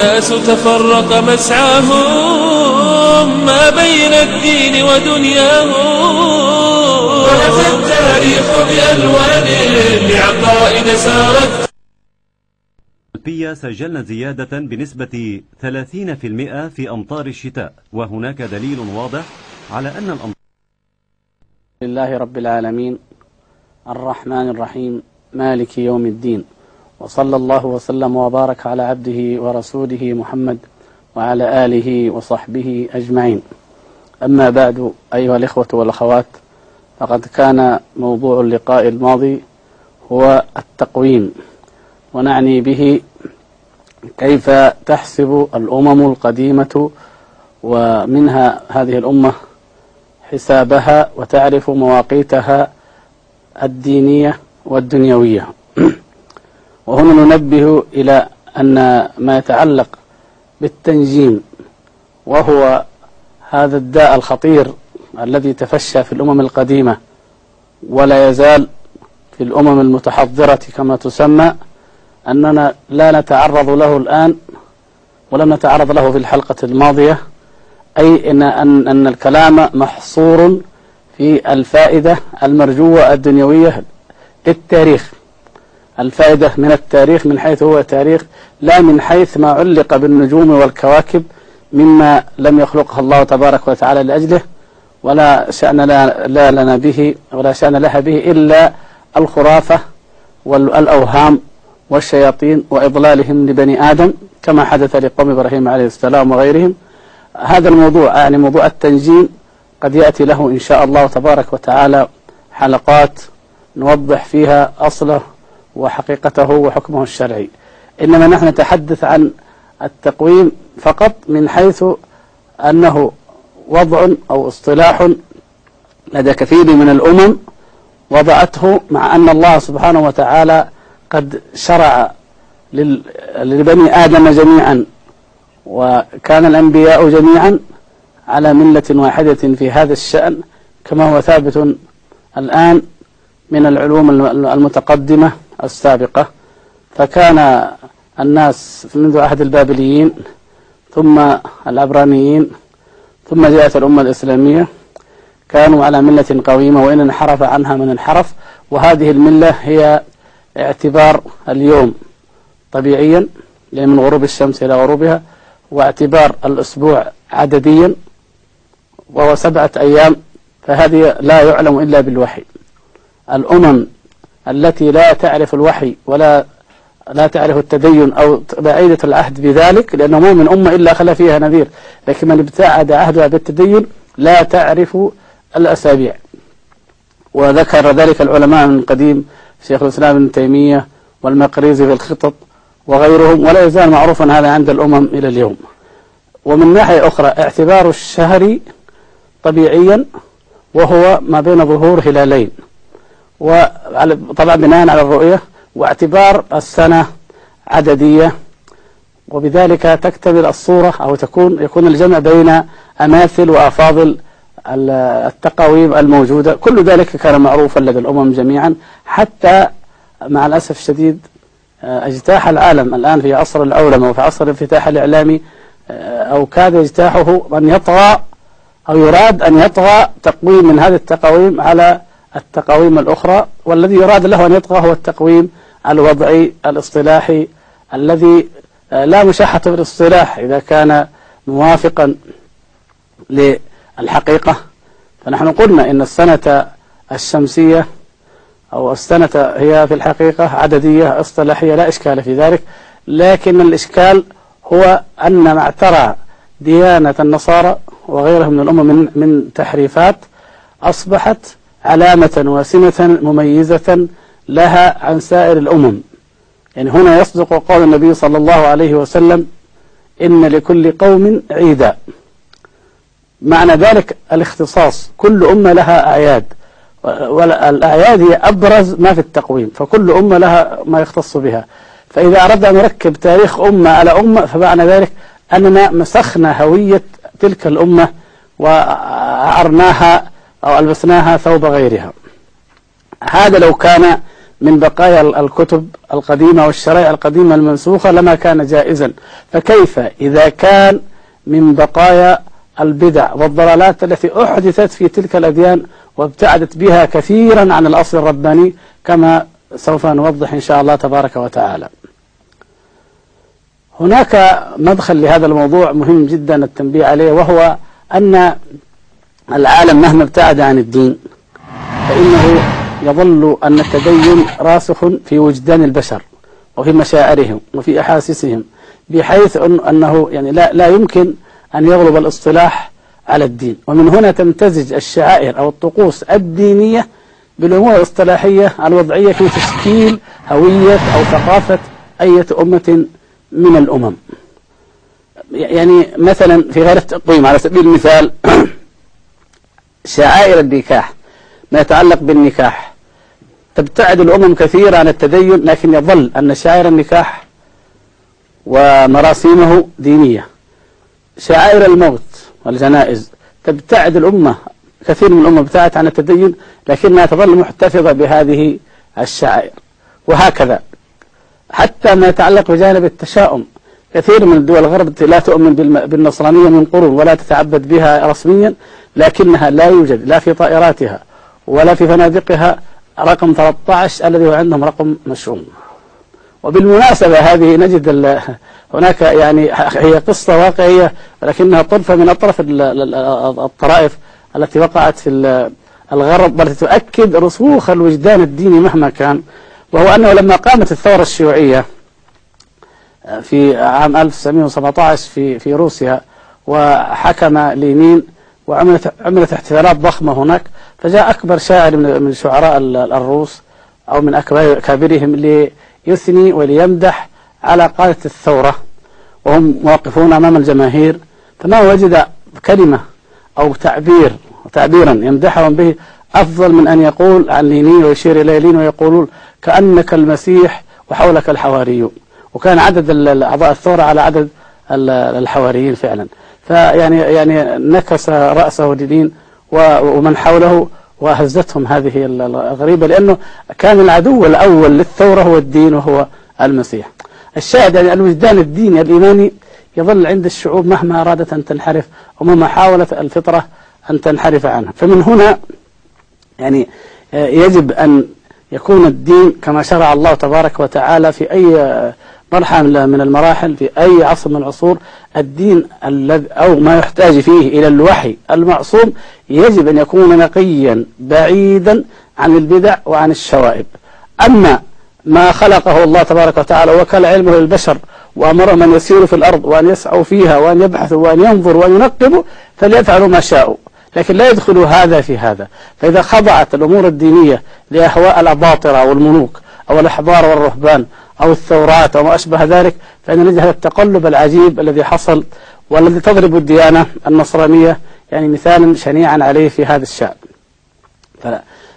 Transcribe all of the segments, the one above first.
الناس تفرق مسعاهم ما بين الدين ودنياهم. ونفى التاريخ بألوان لعقائد سارت. البية سجلنا زيادة بنسبة 30% في أمطار الشتاء وهناك دليل واضح على أن الأمطار لله رب العالمين الرحمن الرحيم مالك يوم الدين. وصلى الله وسلم وبارك على عبده ورسوله محمد وعلى آله وصحبه أجمعين. أما بعد أيها الإخوة والأخوات فقد كان موضوع اللقاء الماضي هو التقويم ونعني به كيف تحسب الأمم القديمة ومنها هذه الأمة حسابها وتعرف مواقيتها الدينية والدنيوية. وهنا ننبه إلى أن ما يتعلق بالتنجيم وهو هذا الداء الخطير الذي تفشى في الأمم القديمة ولا يزال في الأمم المتحضرة كما تسمى أننا لا نتعرض له الآن ولم نتعرض له في الحلقة الماضية أي إن, أن, أن الكلام محصور في الفائدة المرجوة الدنيوية للتاريخ. الفائدة من التاريخ من حيث هو تاريخ لا من حيث ما علق بالنجوم والكواكب مما لم يخلقها الله تبارك وتعالى لأجله ولا شأن لا, لا لنا به ولا شأن لها به إلا الخرافة والأوهام والشياطين وإضلالهم لبني آدم كما حدث لقوم إبراهيم عليه السلام وغيرهم. هذا الموضوع يعني موضوع التنجيم قد يأتي له إن شاء الله تبارك وتعالى حلقات نوضح فيها أصله وحقيقته وحكمه الشرعي. إنما نحن نتحدث عن التقويم فقط من حيث أنه وضع أو اصطلاح لدى كثير من الأمم وضعته مع أن الله سبحانه وتعالى قد شرع لبني آدم جميعا وكان الأنبياء جميعا على ملة واحدة في هذا الشأن كما هو ثابت الآن من العلوم المتقدمة السابقة فكان الناس منذ عهد البابليين ثم العبرانيين ثم جاءت الأمة الإسلامية كانوا على ملة قويمة وإن انحرف عنها من انحرف وهذه الملة هي اعتبار اليوم طبيعيا يعني من غروب الشمس إلى غروبها واعتبار الأسبوع عدديا وهو سبعة أيام فهذه لا يعلم إلا بالوحي. الأمم التي لا تعرف الوحي ولا لا تعرف التدين أو بعيدة العهد بذلك لأنه مو من أمة إلا خلى فيها نذير. لكن من ابتعد عهدها بالتدين لا تعرف الأسابيع. وذكر ذلك العلماء من قديم شيخ الإسلام ابن تيمية والمقريزي في الخطط وغيرهم ولا يزال معروفا هذا عند الأمم إلى اليوم. ومن ناحية أخرى اعتبار الشهر طبيعيا وهو ما بين ظهور هلالين. وطبعا بناء على الرؤية واعتبار السنة عددية. وبذلك تكتمل الصورة أو تكون يكون الجمع بين أماثل وأفاضل التقاويم الموجودة. كل ذلك كان معروفا لدى الأمم جميعا. حتى مع الأسف الشديد اجتاح العالم الآن في عصر العولمة وفي عصر الانفتاح الإعلامي أو كاد اجتاحه أن يطغى أو يراد أن يطغى تقويم من هذه التقاويم على التقاويم الأخرى والذي يراد له أن يطغى هو التقويم الوضعي الاصطلاحي الذي لا مشاحة في الاصطلاح. إذا كان موافقا للحقيقة فنحن قلنا إن السنة الشمسية أو السنة هي في الحقيقة عددية اصطلاحية لا إشكال في ذلك. لكن الإشكال هو أن ما اعترى ديانة النصارى وغيرهم من الأمم من, من تحريفات أصبحت علامة وسمة مميزة لها عن سائر الأمم. يعني هنا يصدق قول النبي صلى الله عليه وسلم إن لكل قوم عيدا. معنى ذلك الاختصاص. كل أمة لها أعياد. والأعياد هي أبرز ما في التقويم. فكل أمة لها ما يختص بها. فإذا أردنا أن نركب تاريخ أمة على أمة فمعنى ذلك أننا مسخنا هوية تلك الأمة وأعرناها أو ألبسناها ثوب غيرها. هذا لو كان من بقايا الكتب القديمة والشرائع القديمة المنسوخة لما كان جائزا. فكيف إذا كان من بقايا البدع والضلالات التي أحدثت في تلك الأديان وابتعدت بها كثيرا عن الأصل الرباني كما سوف نوضح إن شاء الله تبارك وتعالى. هناك مدخل لهذا الموضوع مهم جدا التنبيه عليه وهو أن العالم مهما ابتعد عن الدين فإنه يظل أن التدين راسخ في وجدان البشر وفي مشاعرهم وفي أحاسيسهم بحيث أنه يعني لا, لا يمكن أن يغلب الاصطلاح على الدين. ومن هنا تمتزج الشعائر أو الطقوس الدينية بالأمور الاصطلاحية الوضعية في تشكيل هوية أو ثقافة أية أمة من الأمم. يعني مثلا في غير التقويم على سبيل المثال شعائر النكاح ما يتعلق بالنكاح. تبتعد الأمم كثيرا عن التدين لكن يظل أن شعائر النكاح ومراسيمه دينية. شعائر الموت والجنائز تبتعد الأمة كثير من الأمة ابتعدت عن التدين لكنها تظل محتفظة بهذه الشعائر. وهكذا. حتى ما يتعلق بجانب التشاؤم. كثير من الدول الغرب لا تؤمن بالنصرانية من قرون ولا تتعبد بها رسميا لكنها لا يوجد لا في طائراتها ولا في فنادقها رقم 13 الذي هو عندهم رقم مشؤوم. وبالمناسبة هذه نجد هناك يعني هي قصة واقعية ولكنها طرفة من أطراف الطرائف التي وقعت في الغرب والتي تؤكد رسوخ الوجدان الديني مهما كان وهو أنه لما قامت الثورة الشيوعية في عام 1917 في في روسيا وحكم لينين وعملت عملت احتفالات ضخمة هناك. فجاء أكبر شاعر من شعراء الروس أو من أكابرهم ليثني وليمدح على قادة الثورة وهم واقفون أمام الجماهير. فما وجد كلمة أو تعبير تعبيرا يمدحهم به أفضل من أن يقول عن لينين ويشير إلى لين ويقولون كأنك المسيح وحولك الحواريون. وكان عدد أعضاء الثورة على عدد الحواريين فعلا. فيعني يعني نكس رأسه لين ومن حوله وهزتهم هذه الغريبة لأنه كان العدو الأول للثورة هو الدين وهو المسيح. الشاهد يعني الوجدان الديني الإيماني يظل عند الشعوب مهما أرادت أن تنحرف ومهما حاولت الفطرة أن تنحرف عنها. فمن هنا يعني يجب أن يكون الدين كما شرع الله تبارك وتعالى في أي مرحلة من المراحل في أي عصر من العصور. الدين الذي أو ما يحتاج فيه إلى الوحي المعصوم يجب أن يكون نقيا بعيدا عن البدع وعن الشوائب. أما ما خلقه الله تبارك وتعالى وكل علمه للبشر وأمرهم أن يسيروا في الأرض وأن يسعوا فيها وأن يبحثوا وأن ينظروا وأن ينقبوا فليفعلوا ما شاءوا لكن لا يدخل هذا في هذا. فإذا خضعت الأمور الدينية لأهواء الأباطرة والملوك أو الأحبار والرهبان أو الثورات أو ما أشبه ذلك فإن نجد هذا التقلب العجيب الذي حصل والذي تضرب الديانة النصرانية يعني مثالا شنيعا عليه في هذا الشأن.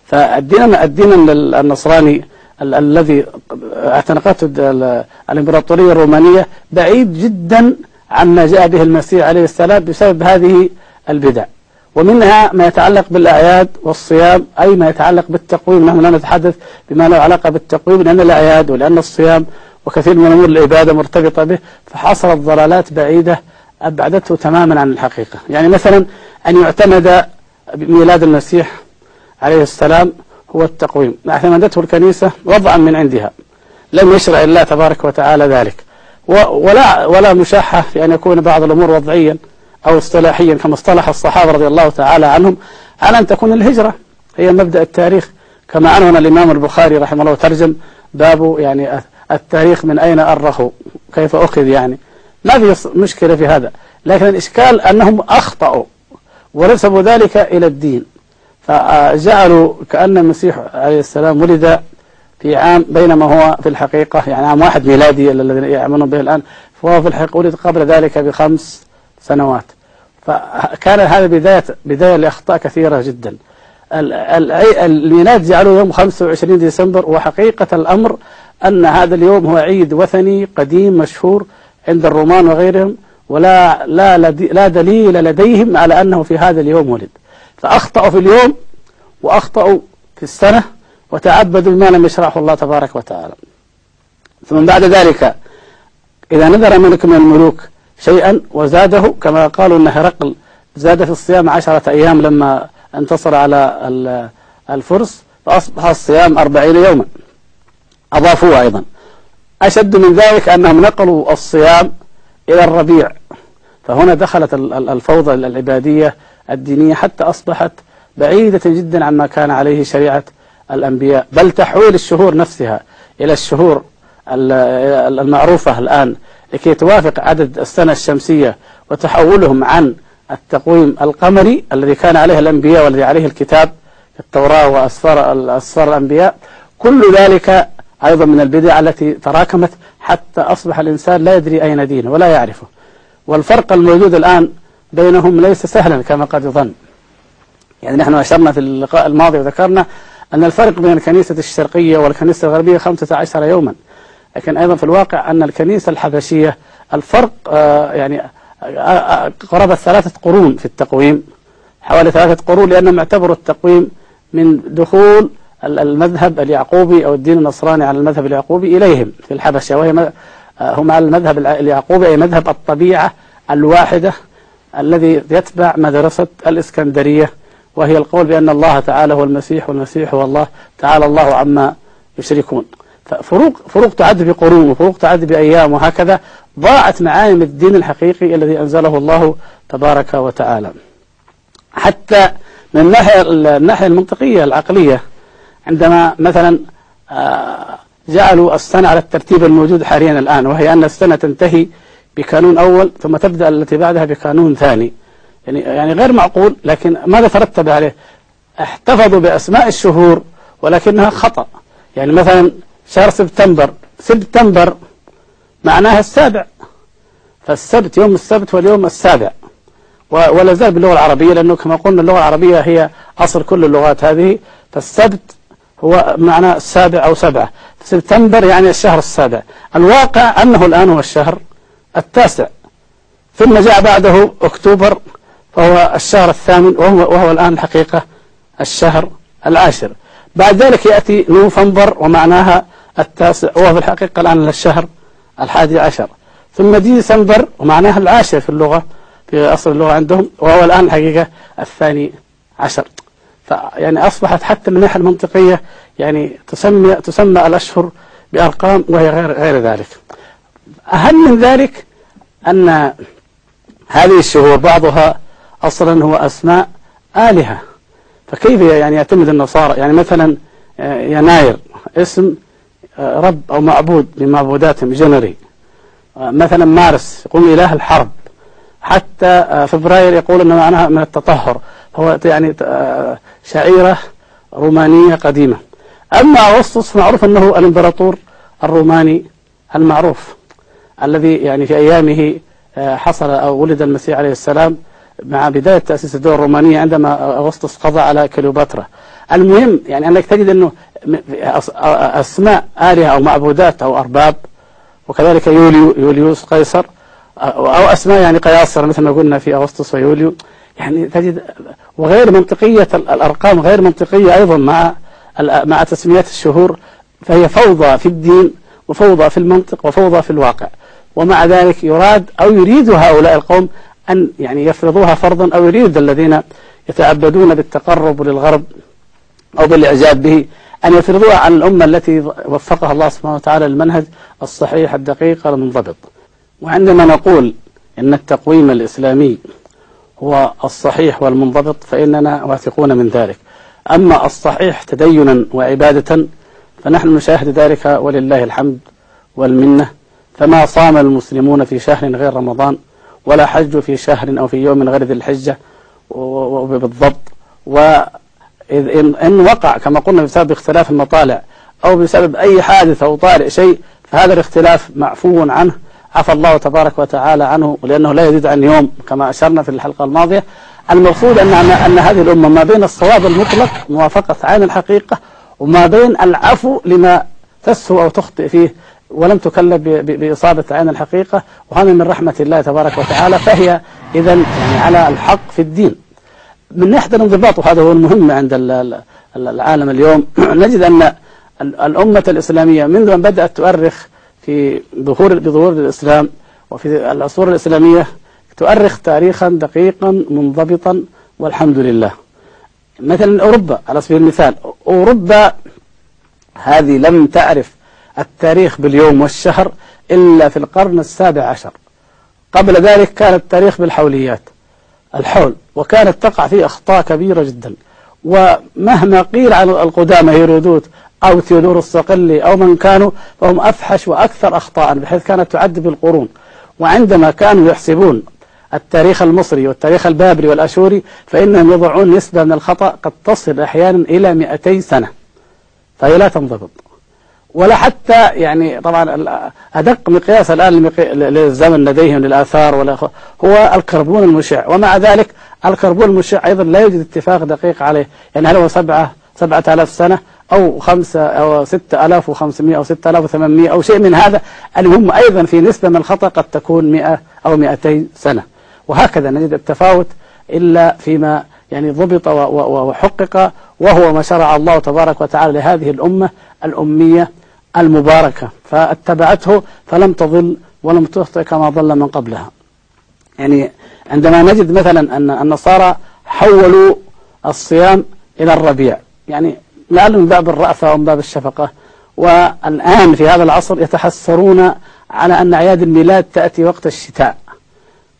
فالدين الدين النصراني الذي اعتنقته الإمبراطورية الرومانية بعيد جدا عما جاء به المسيح عليه السلام بسبب هذه البدع. ومنها ما يتعلق بالأعياد والصيام أي ما يتعلق بالتقويم. نحن لا نتحدث بما له علاقة بالتقويم لأن الأعياد ولأن الصيام وكثير من أمور العبادة مرتبطة به فحصلت ضلالات بعيدة أبعدته تماما عن الحقيقة. يعني مثلا أن يعتمد ميلاد المسيح عليه السلام هو التقويم. اعتمدته الكنيسة وضعا من عندها. لم يشرع الله تبارك وتعالى ذلك. ولا ولا مشاحة في أن يكون بعض الأمور وضعيا. أو اصطلاحيا كما اصطلح الصحابة رضي الله تعالى عنهم على أن تكون الهجرة هي مبدأ التاريخ. كما عنون الإمام البخاري رحمه الله ترجم باب يعني التاريخ من أين أرخوا كيف أخذ يعني. ما في مشكلة في هذا. لكن الإشكال أنهم أخطأوا ونسبوا ذلك إلى الدين. فجعلوا كأن المسيح عليه السلام ولد في عام بينما هو في الحقيقة يعني عام واحد ميلادي الذي يعملون به الآن. فهو في الحقيقة ولد قبل ذلك بخمس سنوات. فكان هذا بداية بداية لأخطاء كثيرة جدا. الميلاد جعلوه يوم 25 ديسمبر وحقيقة الأمر أن هذا اليوم هو عيد وثني قديم مشهور عند الرومان وغيرهم ولا لا لا دليل لديهم على أنه في هذا اليوم ولد. فأخطأوا في اليوم وأخطأوا في السنة وتعبدوا بما لم يشرعه الله تبارك وتعالى. ثم بعد ذلك إذا نذر ملك من الملوك شيئا وزاده كما قالوا أن هرقل زاد في الصيام عشرة أيام لما انتصر على الفرس فأصبح الصيام أربعين يوما. أضافوه أيضا. أشد من ذلك أنهم نقلوا الصيام إلى الربيع. فهنا دخلت الفوضى العبادية الدينية حتى أصبحت بعيدة جدا عما كان عليه شريعة الأنبياء. بل تحويل الشهور نفسها إلى الشهور المعروفة الآن. لكي توافق عدد السنة الشمسية وتحولهم عن التقويم القمري الذي كان عليه الأنبياء والذي عليه الكتاب التوراة وأسفار أسفار الأنبياء. كل ذلك أيضا من البدع التي تراكمت حتى أصبح الإنسان لا يدري أين دينه ولا يعرفه. والفرق الموجود الآن بينهم ليس سهلا كما قد يظن يعني نحن أشرنا في اللقاء الماضي وذكرنا أن الفرق بين الكنيسة الشرقية والكنيسة الغربية 15 يوما. لكن أيضا في الواقع أن الكنيسة الحبشية الفرق آه يعني آه، آه، قرابة ثلاثة قرون في التقويم حوالي ثلاثة قرون لأنهم اعتبروا التقويم من دخول المذهب اليعقوبي أو الدين النصراني على المذهب اليعقوبي إليهم في الحبشة وهي هم على المذهب اليعقوبي أي مذهب الطبيعة الواحدة الذي يتبع مدرسة الإسكندرية وهي القول بأن الله تعالى هو المسيح والمسيح هو الله تعالى الله عما يشركون. ففروق فروق تعد بقرون وفروق تعد بأيام وهكذا ضاعت معالم الدين الحقيقي الذي أنزله الله تبارك وتعالى. حتى من الناحية الناحية المنطقية العقلية عندما مثلا آه، جعلوا السنة على الترتيب الموجود حاليا الآن وهي أن السنة تنتهي بقانون أول ثم تبدأ التي بعدها بقانون ثاني. يعني يعني غير معقول لكن ماذا ترتب عليه؟ احتفظوا بأسماء الشهور ولكنها خطأ. يعني مثلا شهر سبتمبر. سبتمبر معناها السابع. فالسبت يوم السبت واليوم السابع. ولا زال باللغة العربية لأنه كما قلنا اللغة العربية هي أصل كل اللغات هذه. فالسبت هو معنى السابع أو سبعة. سبتمبر يعني الشهر السابع. الواقع أنه الآن هو الشهر التاسع. ثم جاء بعده أكتوبر فهو الشهر الثامن وهو, وهو الآن الحقيقة الشهر العاشر. بعد ذلك يأتي نوفمبر ومعناها التاسع وهو في الحقيقة الآن الشهر الحادي عشر. ثم ديسمبر ومعناها العاشر في اللغة في أصل اللغة عندهم وهو الآن الحقيقة الثاني عشر. فيعني أصبحت حتى من الناحية المنطقية يعني تسمى تسمى الأشهر بأرقام وهي غير غير ذلك. أهم من ذلك أن هذه الشهور بعضها أصلا هو أسماء آلهة. فكيف يعني يعتمد النصارى؟ يعني مثلا آه، يناير اسم آه، رب أو معبود من معبوداتهم جنري. آه، مثلا مارس يقول إله الحرب. حتى فبراير يقول أنه معناها من التطهر. هو يعني شعيرة رومانية قديمة. أما أغسطس معروف أنه الإمبراطور الروماني المعروف الذي يعني في أيامه حصل أو ولد المسيح عليه السلام. مع بداية تأسيس الدولة الرومانية عندما أغسطس قضى على كليوباترا. المهم يعني أنك تجد أنه أسماء آلهة أو معبودات أو أرباب وكذلك يوليو يوليوس قيصر أو أسماء يعني قياصر مثل ما قلنا في أغسطس ويوليو. يعني تجد وغير منطقية الأرقام غير منطقية أيضا مع مع تسميات الشهور فهي فوضى في الدين وفوضى في المنطق وفوضى في الواقع. ومع ذلك يراد أو يريد هؤلاء القوم أن يعني يفرضوها فرضا أو يريد الذين يتعبدون بالتقرب للغرب أو بالإعجاب به أن يفرضوها عن الأمة التي وفقها الله سبحانه وتعالى المنهج الصحيح الدقيق المنضبط. وعندما نقول إن التقويم الإسلامي هو الصحيح والمنضبط فإننا واثقون من ذلك. أما الصحيح تدينا وعبادة فنحن نشاهد ذلك ولله الحمد والمنة. فما صام المسلمون في شهر غير رمضان ولا حج في شهر أو في يوم غير ذي الحجة بالضبط وإن إن وقع كما قلنا بسبب اختلاف المطالع أو بسبب أي حادث أو طارئ شيء فهذا الاختلاف معفو عنه. عفى الله تبارك وتعالى عنه لأنه لا يزيد عن يوم كما أشرنا في الحلقة الماضية. المقصود أن, أن هذه الأمة ما بين الصواب المطلق موافقة عين الحقيقة وما بين العفو لما تسهو أو تخطئ فيه. ولم تكلف بإصابة عين الحقيقة وهذا من رحمة الله تبارك وتعالى فهي إذا يعني على الحق في الدين. من ناحية الانضباط وهذا هو المهم عند العالم اليوم نجد أن الأمة الإسلامية منذ أن بدأت تؤرخ في ظهور بظهور الإسلام وفي العصور الإسلامية تؤرخ تاريخا دقيقا منضبطا والحمد لله. مثلا أوروبا على سبيل المثال أوروبا هذه لم تعرف التاريخ باليوم والشهر إلا في القرن السابع عشر. قبل ذلك كان التاريخ بالحوليات. الحول وكانت تقع فيه أخطاء كبيرة جدا. ومهما قيل عن القدامى هيرودوت أو ثيودور الصقلي أو من كانوا فهم أفحش وأكثر أخطاء بحيث كانت تعد بالقرون وعندما كانوا يحسبون التاريخ المصري والتاريخ البابري والأشوري فإنهم يضعون نسبة من الخطأ قد تصل أحيانا إلى 200 سنة. فهي لا تنضبط. ولا حتى يعني طبعا أدق مقياس الآن للزمن لديهم للآثار ولا هو الكربون المشع. ومع ذلك الكربون المشع أيضا لا يوجد اتفاق دقيق عليه. يعني هل هو سبعة سبعة آلاف سنة أو خمسة أو ستة آلاف وخمسمائة أو ستة آلاف وثمانمائة أو شيء من هذا. المهم أيضا في نسبة من الخطأ قد تكون مئة أو مئتين سنة. وهكذا نجد التفاوت إلا فيما يعني ضبط وحقق وهو ما شرع الله تبارك وتعالى لهذه الأمة الأمية المباركة فاتبعته فلم تضل ولم تخطئ كما ضل من قبلها. يعني عندما نجد مثلا أن النصارى حولوا الصيام إلى الربيع يعني لعله من باب الرأفة أو من باب الشفقة. والآن في هذا العصر يتحسرون على أن أعياد الميلاد تأتي وقت الشتاء.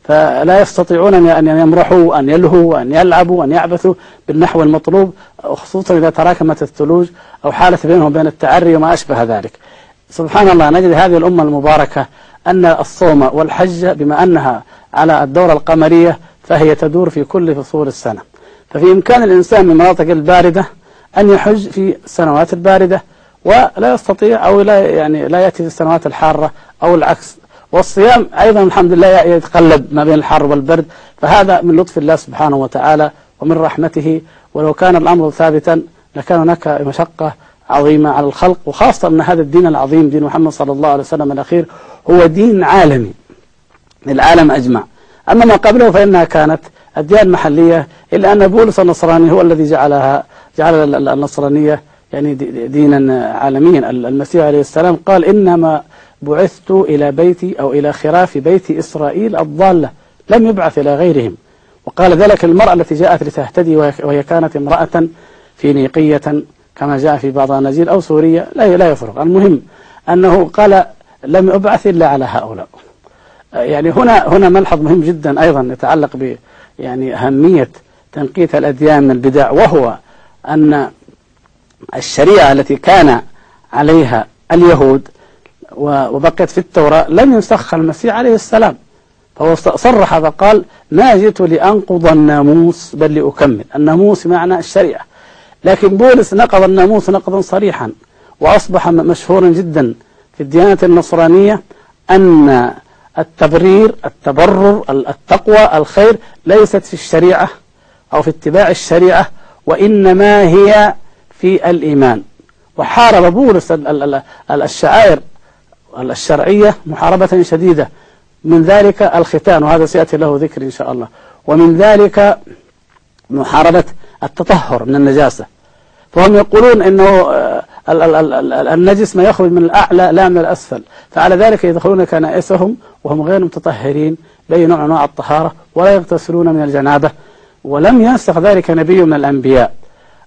فلا يستطيعون أن يمرحوا وأن يلهوا وأن يلعبوا وأن يعبثوا بالنحو المطلوب خصوصا إذا تراكمت الثلوج أو حالت بينهم وبين التعري وما أشبه ذلك. سبحان الله نجد هذه الأمة المباركة أن الصوم والحج بما أنها على الدورة القمرية فهي تدور في كل فصول السنة. ففي إمكان الإنسان من المناطق الباردة أن يحج في السنوات الباردة ولا يستطيع أو لا يعني لا يأتي في السنوات الحارة أو العكس. والصيام أيضا الحمد لله يتقلب ما بين الحر والبرد فهذا من لطف الله سبحانه وتعالى ومن رحمته. ولو كان الأمر ثابتا لكان هناك مشقة عظيمة على الخلق وخاصة أن هذا الدين العظيم دين محمد صلى الله عليه وسلم الأخير هو دين عالمي للعالم أجمع. أما ما قبله فإنها كانت أديان محلية إلا أن بولس النصراني هو الذي جعلها جعل النصرانية يعني دينا عالميا. المسيح عليه السلام قال إنما بعثت إلى بيتي أو إلى خراف بيت إسرائيل الضالة لم يبعث إلى غيرهم. وقال ذلك المرأة التي جاءت لتهتدي وهي كانت امرأة فينيقية كما جاء في بعض النجيل أو سورية لا لا يفرق. المهم أنه قال لم أبعث إلا على هؤلاء. يعني هنا هنا ملحظ مهم جدا أيضا يتعلق ب يعني أهمية تنقية الأديان من البدع وهو أن الشريعة التي كان عليها اليهود وبقيت في التوراة لم ينسخها المسيح عليه السلام. فهو صرح فقال ما جئت لأنقض الناموس بل لأكمل. الناموس معنى الشريعة. لكن بولس نقض الناموس نقضا صريحا وأصبح مشهورا جدا في الديانة النصرانية أن التبرير التبرر التقوى الخير ليست في الشريعة أو في اتباع الشريعة وإنما هي في الإيمان. وحارب بولس الشعائر الشرعية محاربة شديدة. من ذلك الختان وهذا سيأتي له ذكر إن شاء الله. ومن ذلك محاربة التطهر من النجاسة. فهم يقولون أنه آه، النجس ما يخرج من الأعلى لا من الأسفل. فعلى ذلك يدخلون كنائسهم وهم غير متطهرين بأي نوع من أنواع الطهارة ولا يغتسلون من الجنابة. ولم ينسخ ذلك نبي من الأنبياء.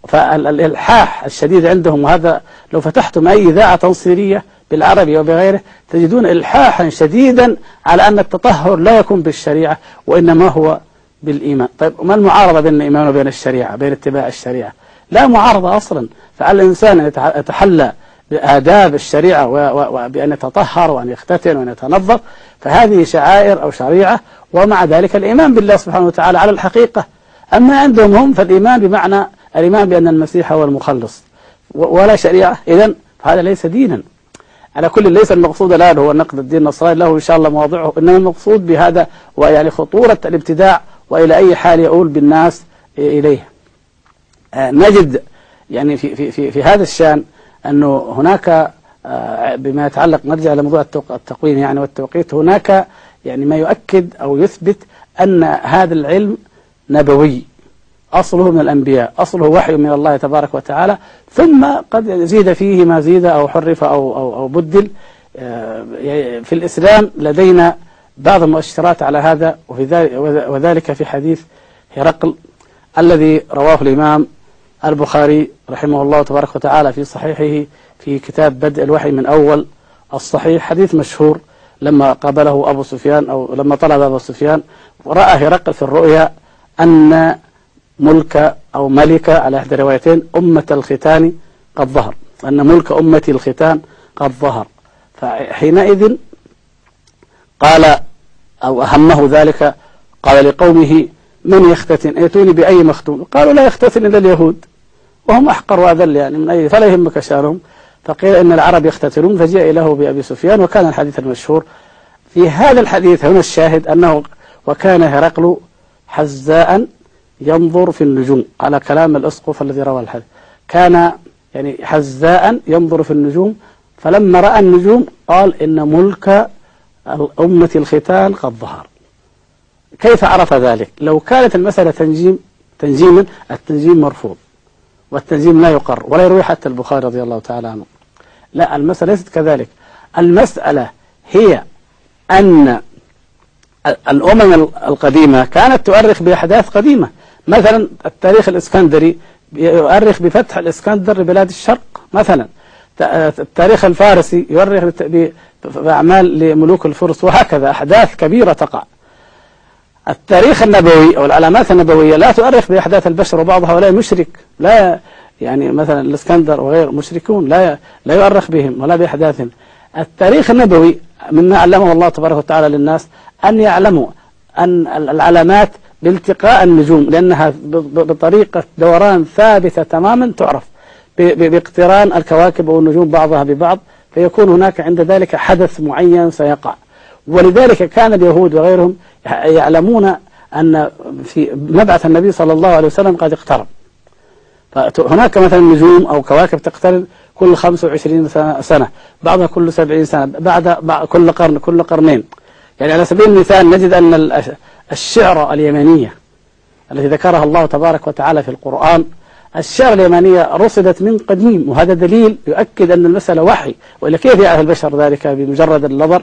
فالإلحاح الشديد عندهم وهذا لو فتحتم أي إذاعة تنصيرية بالعربي وبغيره تجدون إلحاحا شديدا على أن التطهر لا يكون بالشريعة وإنما هو بالإيمان. طيب ما المعارضة بين الإيمان وبين الشريعة بين اتباع الشريعة؟ لا معارضة أصلا. فعلى الإنسان أن يتحلى بآداب الشريعة وبأن يتطهر وأن يختتن وأن يتنظف فهذه شعائر أو شريعة ومع ذلك الإيمان بالله سبحانه وتعالى على الحقيقة. أما عندهم هم فالإيمان بمعنى الإيمان بأن المسيح هو المخلص. ولا شريعة. إذن هذا ليس دينا. على كل ليس المقصود الآن هو نقد الدين النصراني. له إن شاء الله مواضعه. إنما المقصود بهذا ويعني خطورة الابتداع وإلى أي حال يؤول بالناس إليه. آه، نجد يعني في, في, في, في هذا الشأن أنه هناك آه، بما يتعلق نرجع لموضوع التقويم يعني والتوقيت. هناك يعني ما يؤكد أو يثبت أن هذا العلم نبوي. أصله من الأنبياء أصله وحي من الله تبارك وتعالى ثم قد زيد فيه ما زيد أو حرف أو, أو, أو بدل. في الإسلام لدينا بعض المؤشرات على هذا وفي ذلك وذلك في حديث هرقل الذي رواه الإمام البخاري رحمه الله تبارك وتعالى في صحيحه في كتاب بدء الوحي من أول الصحيح حديث مشهور لما قابله أبو سفيان أو لما طلب أبو سفيان ورأى هرقل في الرؤيا أن ملك أو ملك على إحدى الروايتين أمة الختان قد ظهر. أن ملك أمة الختان قد ظهر. فحينئذ قال أو أهمه ذلك قال لقومه من يختتن؟ ائتوني بأي مختون؟ قالوا لا يختتن إلا اليهود. وهم أحقر وأذل يعني من أي فلا يهمك شأنهم. فقيل إن العرب يختتنون فجاء له بأبي سفيان وكان الحديث المشهور في هذا الحديث. هنا الشاهد أنه وكان هرقل حزاء ينظر في النجوم. على كلام الأسقف الذي روى الحديث. كان يعني حزاء ينظر في النجوم. فلما رأى النجوم قال إن ملك أمة الختان قد ظهر. كيف عرف ذلك؟ لو كانت المسألة تنجيم تنجيما التنجيم مرفوض. والتنجيم لا يقر ولا يروي حتى البخاري رضي الله تعالى عنه. لا المسألة ليست كذلك. المسألة هي أن الأمم القديمة كانت تؤرخ بأحداث قديمة. مثلا التاريخ الإسكندري يؤرخ بفتح الإسكندر لبلاد الشرق مثلا التاريخ الفارسي يؤرخ بأعمال لملوك الفرس وهكذا أحداث كبيرة تقع. التاريخ النبوي أو العلامات النبوية لا تؤرخ بأحداث البشر وبعض هؤلاء مشرك لا يعني مثلا الإسكندر وغير مشركون لا لا يؤرخ بهم ولا بأحداثهم. التاريخ النبوي مما علمه الله تبارك وتعالى للناس أن يعلموا أن العلامات بالتقاء النجوم لأنها بطريقة دوران ثابتة تماما تعرف. باقتران الكواكب والنجوم بعضها ببعض فيكون هناك عند ذلك حدث معين سيقع. ولذلك كان اليهود وغيرهم يعلمون أن في مبعث النبي صلى الله عليه وسلم قد اقترب. فهناك مثلا نجوم أو كواكب تقترب كل 25 سنة بعضها كل 70 سنة بعد كل قرن كل قرنين. يعني على سبيل المثال نجد أن الشعر اليمنية التي ذكرها الله تبارك وتعالى في القرآن. الشعر اليمنية رصدت من قديم وهذا دليل يؤكد أن المسألة وحي وإلا كيف يعرف البشر ذلك بمجرد النظر؟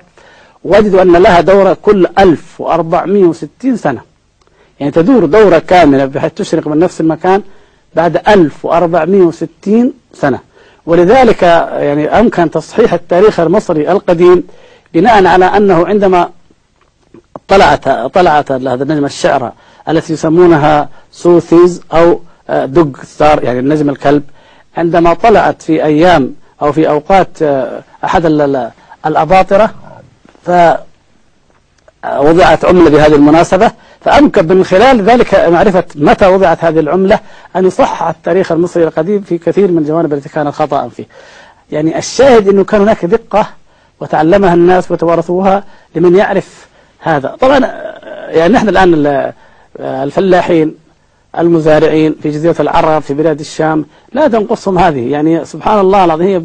وجدوا أن لها دورة كل 1460 سنة. يعني تدور دورة كاملة بحيث تشرق من نفس المكان بعد 1460 سنة. ولذلك يعني أمكن تصحيح التاريخ المصري القديم بناء على أنه عندما طلعت طلعت هذا النجم الشعرى التي يسمونها Sothis أو Dog Star يعني النجم الكلب. عندما طلعت في أيام أو في أوقات أحد الأباطرة فوضعت عملة بهذه المناسبة. فأمكن من خلال ذلك معرفة متى وضعت هذه العملة أن يصحح التاريخ المصري القديم في كثير من الجوانب التي كانت خطأ فيه. يعني الشاهد أنه كان هناك دقة وتعلمها الناس وتوارثوها لمن يعرف هذا. طبعا يعني نحن الآن الفلاحين المزارعين في جزيرة العرب في بلاد الشام لا تنقصهم هذه. يعني سبحان الله العظيم هي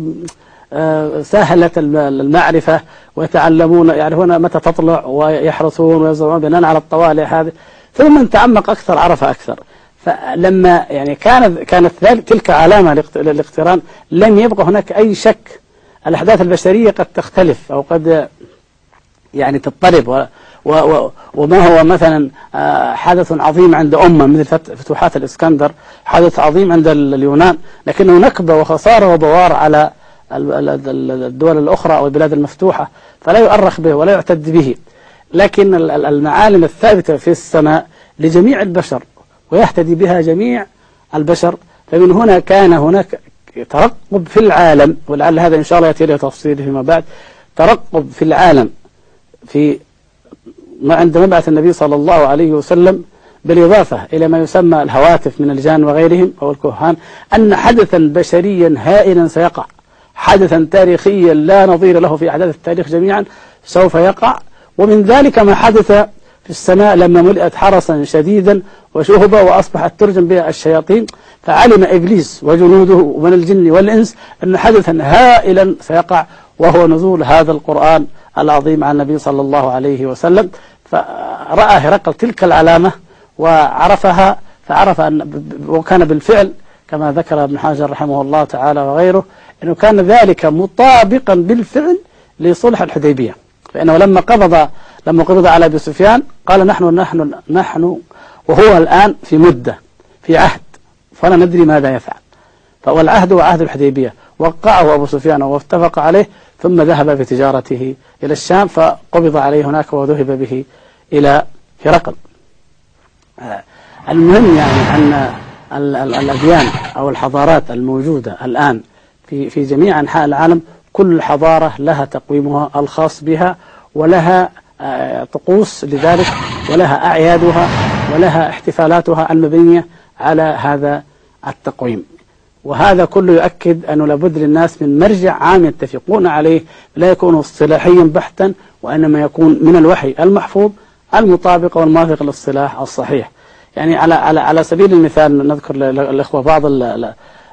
آه، سهلت المعرفة ويتعلمون يعرفون متى تطلع ويحرثون ويزرعون بناء على الطوالع هذه. ثم من تعمق أكثر عرف أكثر. فلما يعني كانت كانت تلك علامة للاقتران لم يبقى هناك أي شك. الأحداث البشرية قد تختلف أو قد يعني تضطرب. وما هو مثلا آه، حدث عظيم عند أمة مثل فتوحات الإسكندر حدث عظيم عند اليونان لكنه نكبة وخسارة وبوار على الدول الأخرى أو البلاد المفتوحة فلا يؤرخ به ولا يعتد به. لكن المعالم الثابتة في السماء لجميع البشر ويهتدي بها جميع البشر. فمن هنا كان هناك ترقب في العالم ولعل هذا إن شاء الله يأتي له تفصيله فيما بعد. ترقب في العالم في عند مبعث النبي صلى الله عليه وسلم بالإضافة إلى ما يسمى الهواتف من الجان وغيرهم أو الكهان أن حدثا بشريا هائلا سيقع حدثا تاريخيا لا نظير له في أحداث التاريخ جميعا سوف يقع. ومن ذلك ما حدث في السماء لما ملئت حرسا شديدا وشهبا وأصبحت ترجم بها الشياطين فعلم إبليس وجنوده من الجن والإنس أن حدثا هائلا سيقع وهو نزول هذا القرآن العظيم عن النبي صلى الله عليه وسلم فرأى هرقل تلك العلامة وعرفها فعرف أن وكان بالفعل كما ذكر ابن حجر رحمه الله تعالى وغيره أنه كان ذلك مطابقا بالفعل لصلح الحديبية. فإنه لما قبض لما قبض على أبي سفيان قال نحن نحن نحن وهو الآن في مدة في عهد فلا ندري ماذا يفعل. والعهد هو عهد الحديبية. وقعه أبو سفيان واتفق عليه ثم ذهب بتجارته إلى الشام فقبض عليه هناك وذهب به إلى هرقل. المهم يعني أن الأديان أو الحضارات الموجودة الآن في في جميع أنحاء العالم كل حضارة لها تقويمها الخاص بها ولها آه، طقوس لذلك ولها أعيادها ولها احتفالاتها المبنية على هذا التقويم. وهذا كله يؤكد أنه لابد للناس من مرجع عام يتفقون عليه لا يكون اصطلاحيا بحتا وإنما يكون من الوحي المحفوظ المطابق والموافق للصلاح الصحيح. يعني على على على سبيل المثال نذكر للإخوة بعض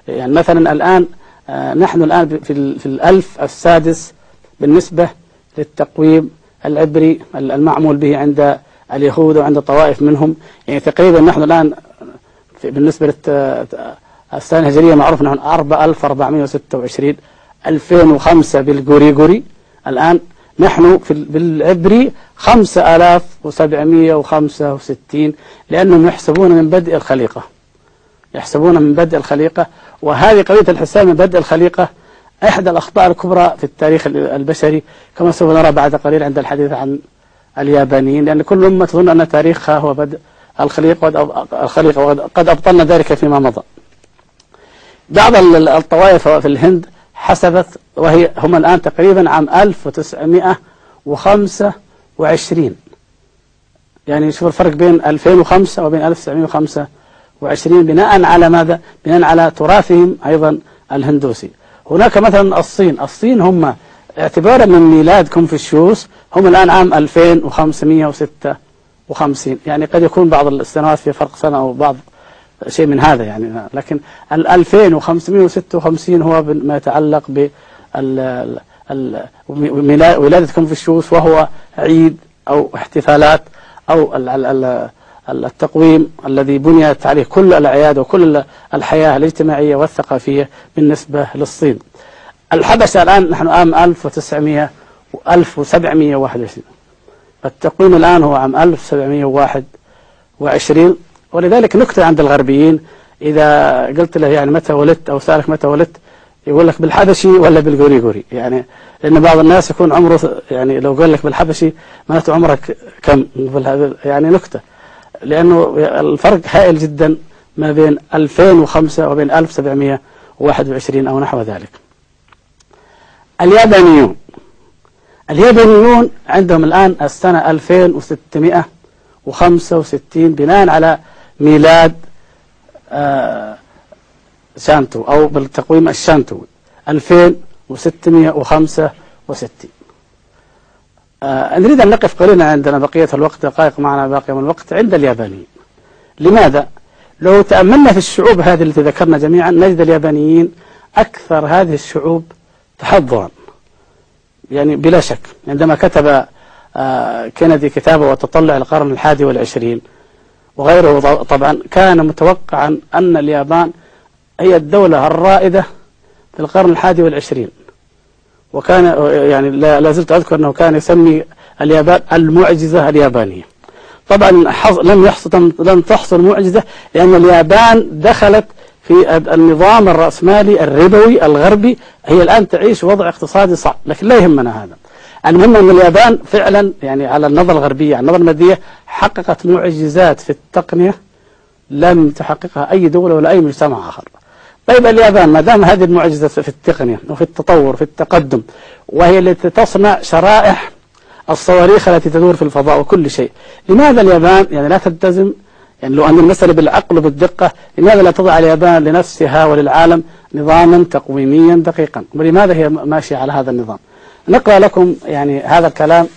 يعني مثلا الآن آه، نحن الآن في, في الألف السادس بالنسبة للتقويم العبري المعمول به عند اليهود وعند طوائف منهم. يعني تقريبا نحن الآن بالنسبة للسنة الهجرية معروف نحن 4426 2005 بالجوريجوري الآن نحن في بالعبري 5765 لأنهم يحسبون من بدء الخليقة. يحسبون من بدء الخليقة. وهذه قضية الحساب من بدء الخليقة إحدى الأخطاء الكبرى في التاريخ البشري كما سوف نرى بعد قليل عند الحديث عن اليابانيين لأن كل أمة تظن أن تاريخها هو بدء الخليقة الخليقة وقد أبطلنا ذلك فيما مضى. بعض الطوائف في الهند حسبت وهي هم الآن تقريبا عام 1925 يعني شوف الفرق بين 2005 وبين 1925 بناء على ماذا؟ بناء على تراثهم أيضا الهندوسي. هناك مثلا الصين. الصين هم اعتبارا من ميلاد كونفوشيوس هم الآن عام 2556 يعني قد يكون بعض السنوات في فرق سنة أو بعض. شيء من هذا يعني. لكن ال 2556 هو ما يتعلق ب ولادة كونفوشيوس وهو عيد أو احتفالات أو التقويم الذي بنيت عليه كل الأعياد وكل الحياة الاجتماعية والثقافية بالنسبة للصين. الحبشة الآن نحن عام 1900 1721 التقويم الآن هو عام 1721 ولذلك نكتة عند الغربيين إذا قلت له يعني متى ولدت أو سألك متى ولدت يقول لك بالحبشي ولا بالغوريغوري يعني لأن بعض الناس يكون عمره يعني لو قال لك بالحبشي معناته عمرك كم؟ يعني نكتة. لأنه الفرق هائل جدا ما بين 2005 وبين 1721 أو نحو ذلك. اليابانيون. اليابانيون عندهم الآن السنة 2665 بناء على ميلاد آه، شانتو أو بالتقويم الشانتو 2665 آه نريد أن نقف قليلا عندنا بقية الوقت دقائق معنا باقي من الوقت عند اليابانيين. لماذا؟ لو تأملنا في الشعوب هذه التي ذكرنا جميعا نجد اليابانيين أكثر هذه الشعوب تحضرا. يعني بلا شك عندما كتب آه كندي كتابه وتطلع القرن الحادي والعشرين وغيره طبعا كان متوقعا أن اليابان هي الدولة الرائدة في القرن الحادي والعشرين. وكان يعني لا زلت أذكر أنه كان يسمي اليابان المعجزة اليابانية. طبعا لم يحصل لم تحصل معجزة لأن اليابان دخلت في النظام الرأسمالي الربوي الغربي هي الآن تعيش وضع اقتصادي صعب لكن لا يهمنا هذا. المهم أن اليابان فعلا يعني على النظرة الغربية على النظرة المادية حققت معجزات في التقنية لم تحققها أي دولة ولا أي مجتمع آخر. طيب اليابان ما دام هذه المعجزة في التقنية وفي التطور في التقدم وهي التي تصنع شرائح الصواريخ التي تدور في الفضاء وكل شيء لماذا اليابان يعني لا تلتزم؟ يعني لو أن المسألة بالعقل وبالدقة لماذا لا تضع اليابان لنفسها وللعالم نظاما تقويميا دقيقا؟ ولماذا هي ماشية على هذا النظام؟ نقرأ لكم يعني هذا الكلام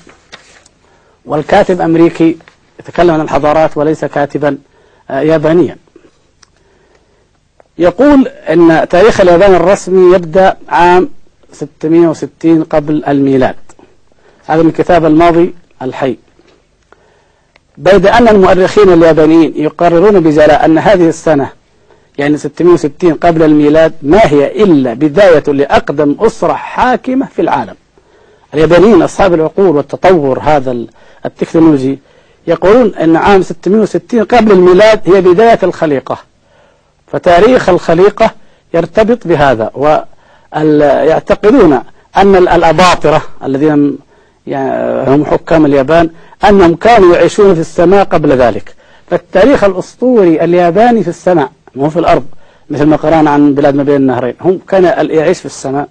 والكاتب أمريكي يتكلم عن الحضارات وليس كاتبا آه، يابانيا. يقول أن تاريخ اليابان الرسمي يبدأ عام 660 قبل الميلاد. هذا من كتاب الماضي الحي. بيد أن المؤرخين اليابانيين يقررون بجلاء أن هذه السنة يعني 660 قبل الميلاد ما هي إلا بداية لأقدم أسرة حاكمة في العالم. اليابانيين أصحاب العقول والتطور هذا التكنولوجي يقولون أن عام 660 قبل الميلاد هي بداية الخليقة. فتاريخ الخليقة يرتبط بهذا ويعتقدون أن الأباطرة الذين يعني هم حكام اليابان أنهم كانوا يعيشون في السماء قبل ذلك. فالتاريخ الأسطوري الياباني في السماء مو في الأرض مثل ما قرأنا عن بلاد ما بين النهرين هم كان يعيش في السماء.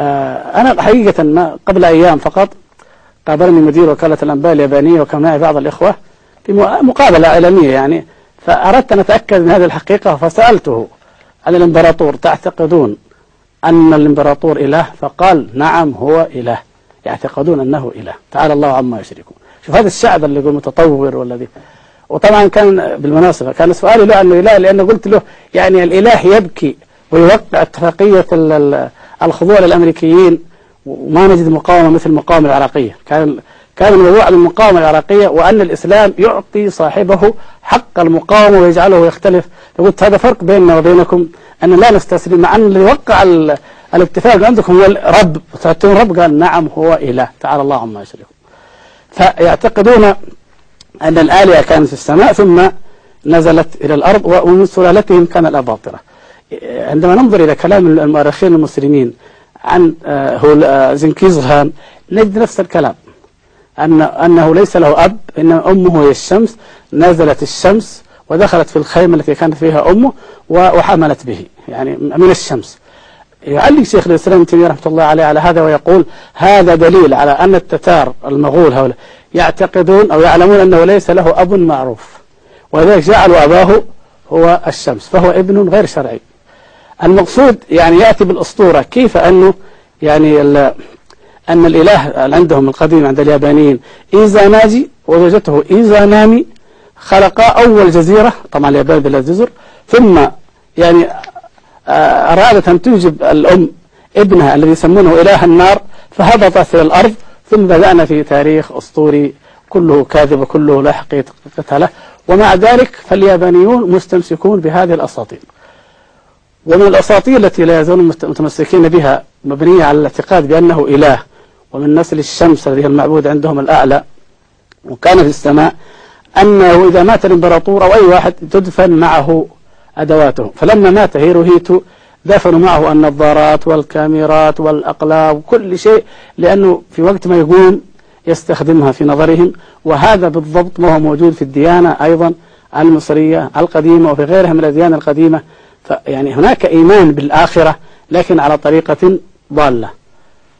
أنا حقيقة ما قبل أيام فقط قابلني مدير وكالة الأنباء اليابانية وكان معي بعض الإخوة في مقابلة إعلامية يعني فأردت أن أتأكد من هذه الحقيقة فسألته عن الإمبراطور. تعتقدون أن الإمبراطور إله؟ فقال نعم هو إله. يعتقدون أنه إله. تعالى الله عما يشركون. شوف هذا الشعب اللي يقول متطور والذي وطبعا كان بالمناسبة كان سؤالي له أنه إله لأنه قلت له يعني الإله يبكي ويوقع اتفاقية الخضوع للأمريكيين وما نجد مقاومة مثل المقاومة العراقية. كان كان الموضوع المقاومة العراقية وأن الإسلام يعطي صاحبه حق المقاومة ويجعله يختلف. فقلت هذا فرق بيننا وبينكم أن لا نستسلم مع أن اللي وقع الاتفاق عندكم هو رب تعطون رب قال نعم هو إله. تعالى الله عما يشركون فيعتقدون أن الآلهة كانت في السماء ثم نزلت إلى الأرض ومن سلالتهم كان الأباطرة. عندما ننظر إلى كلام المؤرخين المسلمين عن آه، زنكيز خان نجد نفس الكلام. أن أنه ليس له أب إنما أمه هي الشمس نزلت الشمس ودخلت في الخيمة التي كانت فيها أمه وحملت به يعني من الشمس. يعلق شيخ الإسلام تيمية رحمة الله عليه على هذا ويقول هذا دليل على أن التتار المغول هؤلاء يعتقدون أو يعلمون أنه ليس له أب معروف ولذلك جعلوا أباه هو الشمس فهو ابن غير شرعي. المقصود يعني يأتي بالأسطورة. كيف أنه يعني أن الإله عندهم القديم عند اليابانيين إيزاناجي وزوجته إيزانامي خلقا أول جزيرة طبعا اليابان بلا جزر ثم يعني آه، أرادت أن تنجب الأم ابنها الذي يسمونه إله النار فهبطت إلى الأرض ثم بدأنا في تاريخ أسطوري كله كاذب وكله لا حقيقة له ومع ذلك فاليابانيون مستمسكون بهذه الأساطير. ومن الأساطير التي لا يزالون متمسكين بها مبنية على الاعتقاد بأنه إله ومن نسل الشمس الذي هي المعبود عندهم الأعلى وكان في السماء أنه إذا مات الإمبراطور أو أي واحد تدفن معه أدواته. فلما مات هيروهيتو دفنوا معه النظارات والكاميرات والأقلام وكل شيء لأنه في وقت ما يقوم يستخدمها في نظرهم. وهذا بالضبط ما هو موجود في الديانة أيضا المصرية القديمة وفي غيرها من الأديان القديمة. يعني هناك إيمان بالآخرة لكن على طريقة ضالة.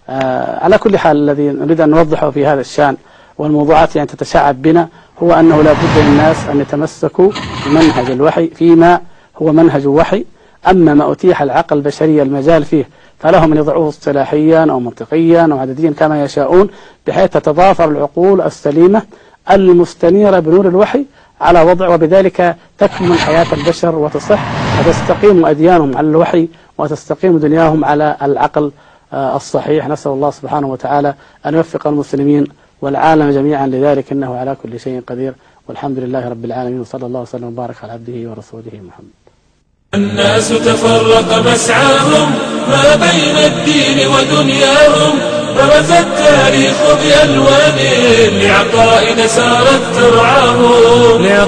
آه على كل حال الذي نريد أن نوضحه في هذا الشأن والموضوعات يعني تتشعب بنا هو أنه لا بد للناس أن يتمسكوا بمنهج الوحي فيما هو منهج وحي. أما ما أتيح العقل البشري المجال فيه فلهم أن يضعوه اصطلاحيا أو منطقيا أو عدديا كما يشاءون بحيث تتضافر العقول السليمة المستنيرة بنور الوحي على وضع وبذلك تكمل حياة البشر وتصح وتستقيم أديانهم على الوحي وتستقيم دنياهم على العقل آه، الصحيح. نسأل الله سبحانه وتعالى أن يوفق المسلمين والعالم جميعا لذلك إنه على كل شيء قدير. والحمد لله رب العالمين وصلى الله وسلم وبارك على عبده ورسوله محمد. الناس تفرق مسعاهم ما بين الدين ودنياهم. برز التاريخ بألوان لعقائد سارت ترعاهم.